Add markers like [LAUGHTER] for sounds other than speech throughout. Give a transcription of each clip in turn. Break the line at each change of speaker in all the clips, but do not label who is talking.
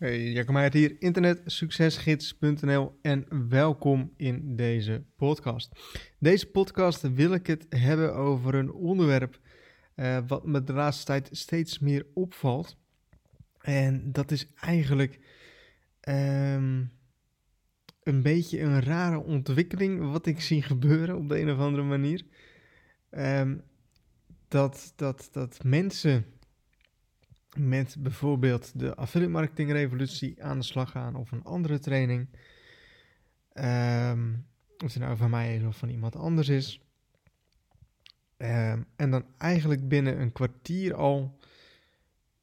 Hey, Jacco hier, internetsuccesgids.nl en welkom in deze podcast. Deze podcast wil ik het hebben over een onderwerp uh, wat me de laatste tijd steeds meer opvalt. En dat is eigenlijk um, een beetje een rare ontwikkeling wat ik zie gebeuren op de een of andere manier. Um, dat, dat, dat mensen met bijvoorbeeld de affiliate marketing revolutie aan de slag gaan of een andere training. Um, of het nou van mij is of van iemand anders is. Um, en dan eigenlijk binnen een kwartier al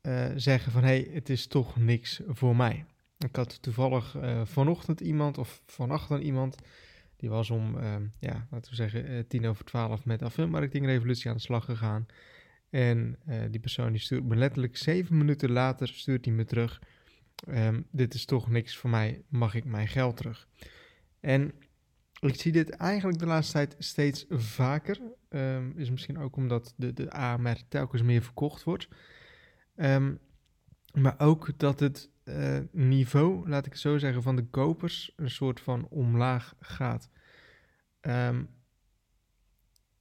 uh, zeggen van hé, hey, het is toch niks voor mij. Ik had toevallig uh, vanochtend iemand of vannacht dan iemand. Die was om, uh, ja, laten we zeggen, uh, tien over twaalf met affiliate marketing revolutie aan de slag gegaan. En uh, die persoon die stuurt me letterlijk zeven minuten later stuurt hij me terug. Um, dit is toch niks voor mij, mag ik mijn geld terug? En ik zie dit eigenlijk de laatste tijd steeds vaker. Um, is misschien ook omdat de, de AMR telkens meer verkocht wordt. Um, maar ook dat het uh, niveau, laat ik het zo zeggen, van de kopers een soort van omlaag gaat. Um,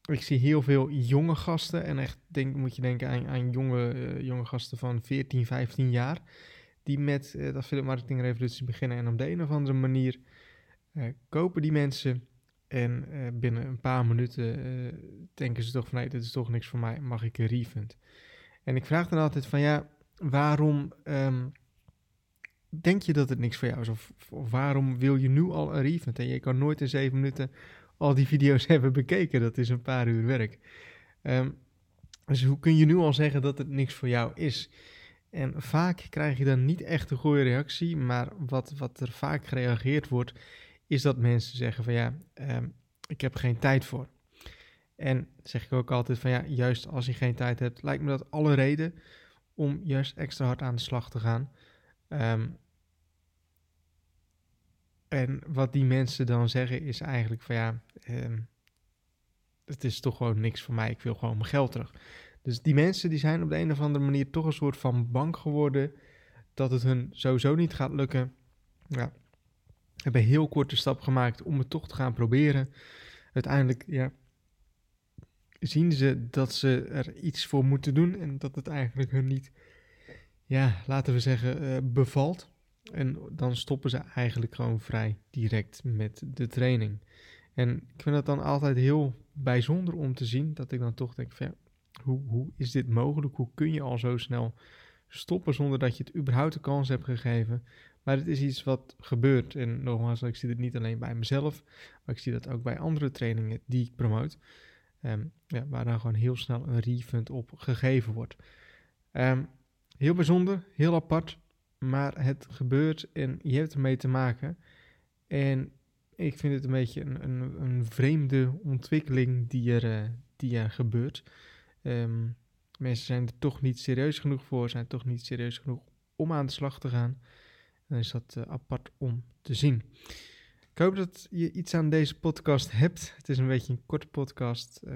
ik zie heel veel jonge gasten en echt denk, moet je denken aan, aan jonge, uh, jonge gasten van 14, 15 jaar. Die met uh, de affiliate marketing revolutie beginnen en op de een of andere manier uh, kopen die mensen. En binnen een paar minuten denken ze toch van nee, dit is toch niks voor mij, mag ik een refund? En ik vraag dan altijd van ja, waarom um, denk je dat het niks voor jou is? Of, of, waarom wil je nu al een refund? En je kan nooit in zeven minuten al die video's [LAUGHS] hebben bekeken. Dat is een paar uur werk. Um, dus hoe kun je nu al zeggen dat het niks voor jou is? En vaak krijg je dan niet echt een goede reactie, maar wat, wat er vaak gereageerd wordt, is dat mensen zeggen van ja, um, ik heb geen tijd voor. En zeg ik ook altijd van ja, juist als je geen tijd hebt, lijkt me dat alle reden om juist extra hard aan de slag te gaan. Um, en wat die mensen dan zeggen is eigenlijk van ja, um, het is toch gewoon niks voor mij, ik wil gewoon mijn geld terug. Dus die mensen die zijn op de een of andere manier toch een soort van bang geworden dat het hun sowieso niet gaat lukken. Ja, hebben heel korte stap gemaakt om het toch te gaan proberen. Uiteindelijk, ja, zien ze dat ze er iets voor moeten doen en dat het eigenlijk hun niet, ja, laten we zeggen, uh, bevalt. En dan stoppen ze eigenlijk gewoon vrij direct met de training. En ik vind het dan altijd heel bijzonder om te zien dat ik dan toch denk: hoe, hoe is dit mogelijk? Hoe kun je al zo snel stoppen zonder dat je het überhaupt de kans hebt gegeven? Maar het is iets wat gebeurt. En nogmaals, ik zie het niet alleen bij mezelf, maar ik zie dat ook bij andere trainingen die ik promoot. Um, ja, waar dan gewoon heel snel een refund op gegeven wordt. Um, heel bijzonder, heel apart, maar het gebeurt en je hebt ermee te maken. En ik vind het een beetje een, een, een vreemde ontwikkeling die er, uh, die er gebeurt. Um, mensen zijn er toch niet serieus genoeg voor, zijn toch niet serieus genoeg om aan de slag te gaan. Dan is dat uh, apart om te zien. Ik hoop dat je iets aan deze podcast hebt. Het is een beetje een korte podcast. Ik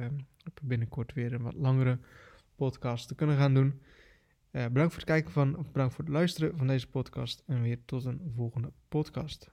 heb binnenkort weer een wat langere podcast te kunnen gaan doen. Uh, bedankt voor het kijken van, of bedankt voor het luisteren van deze podcast. En weer tot een volgende podcast.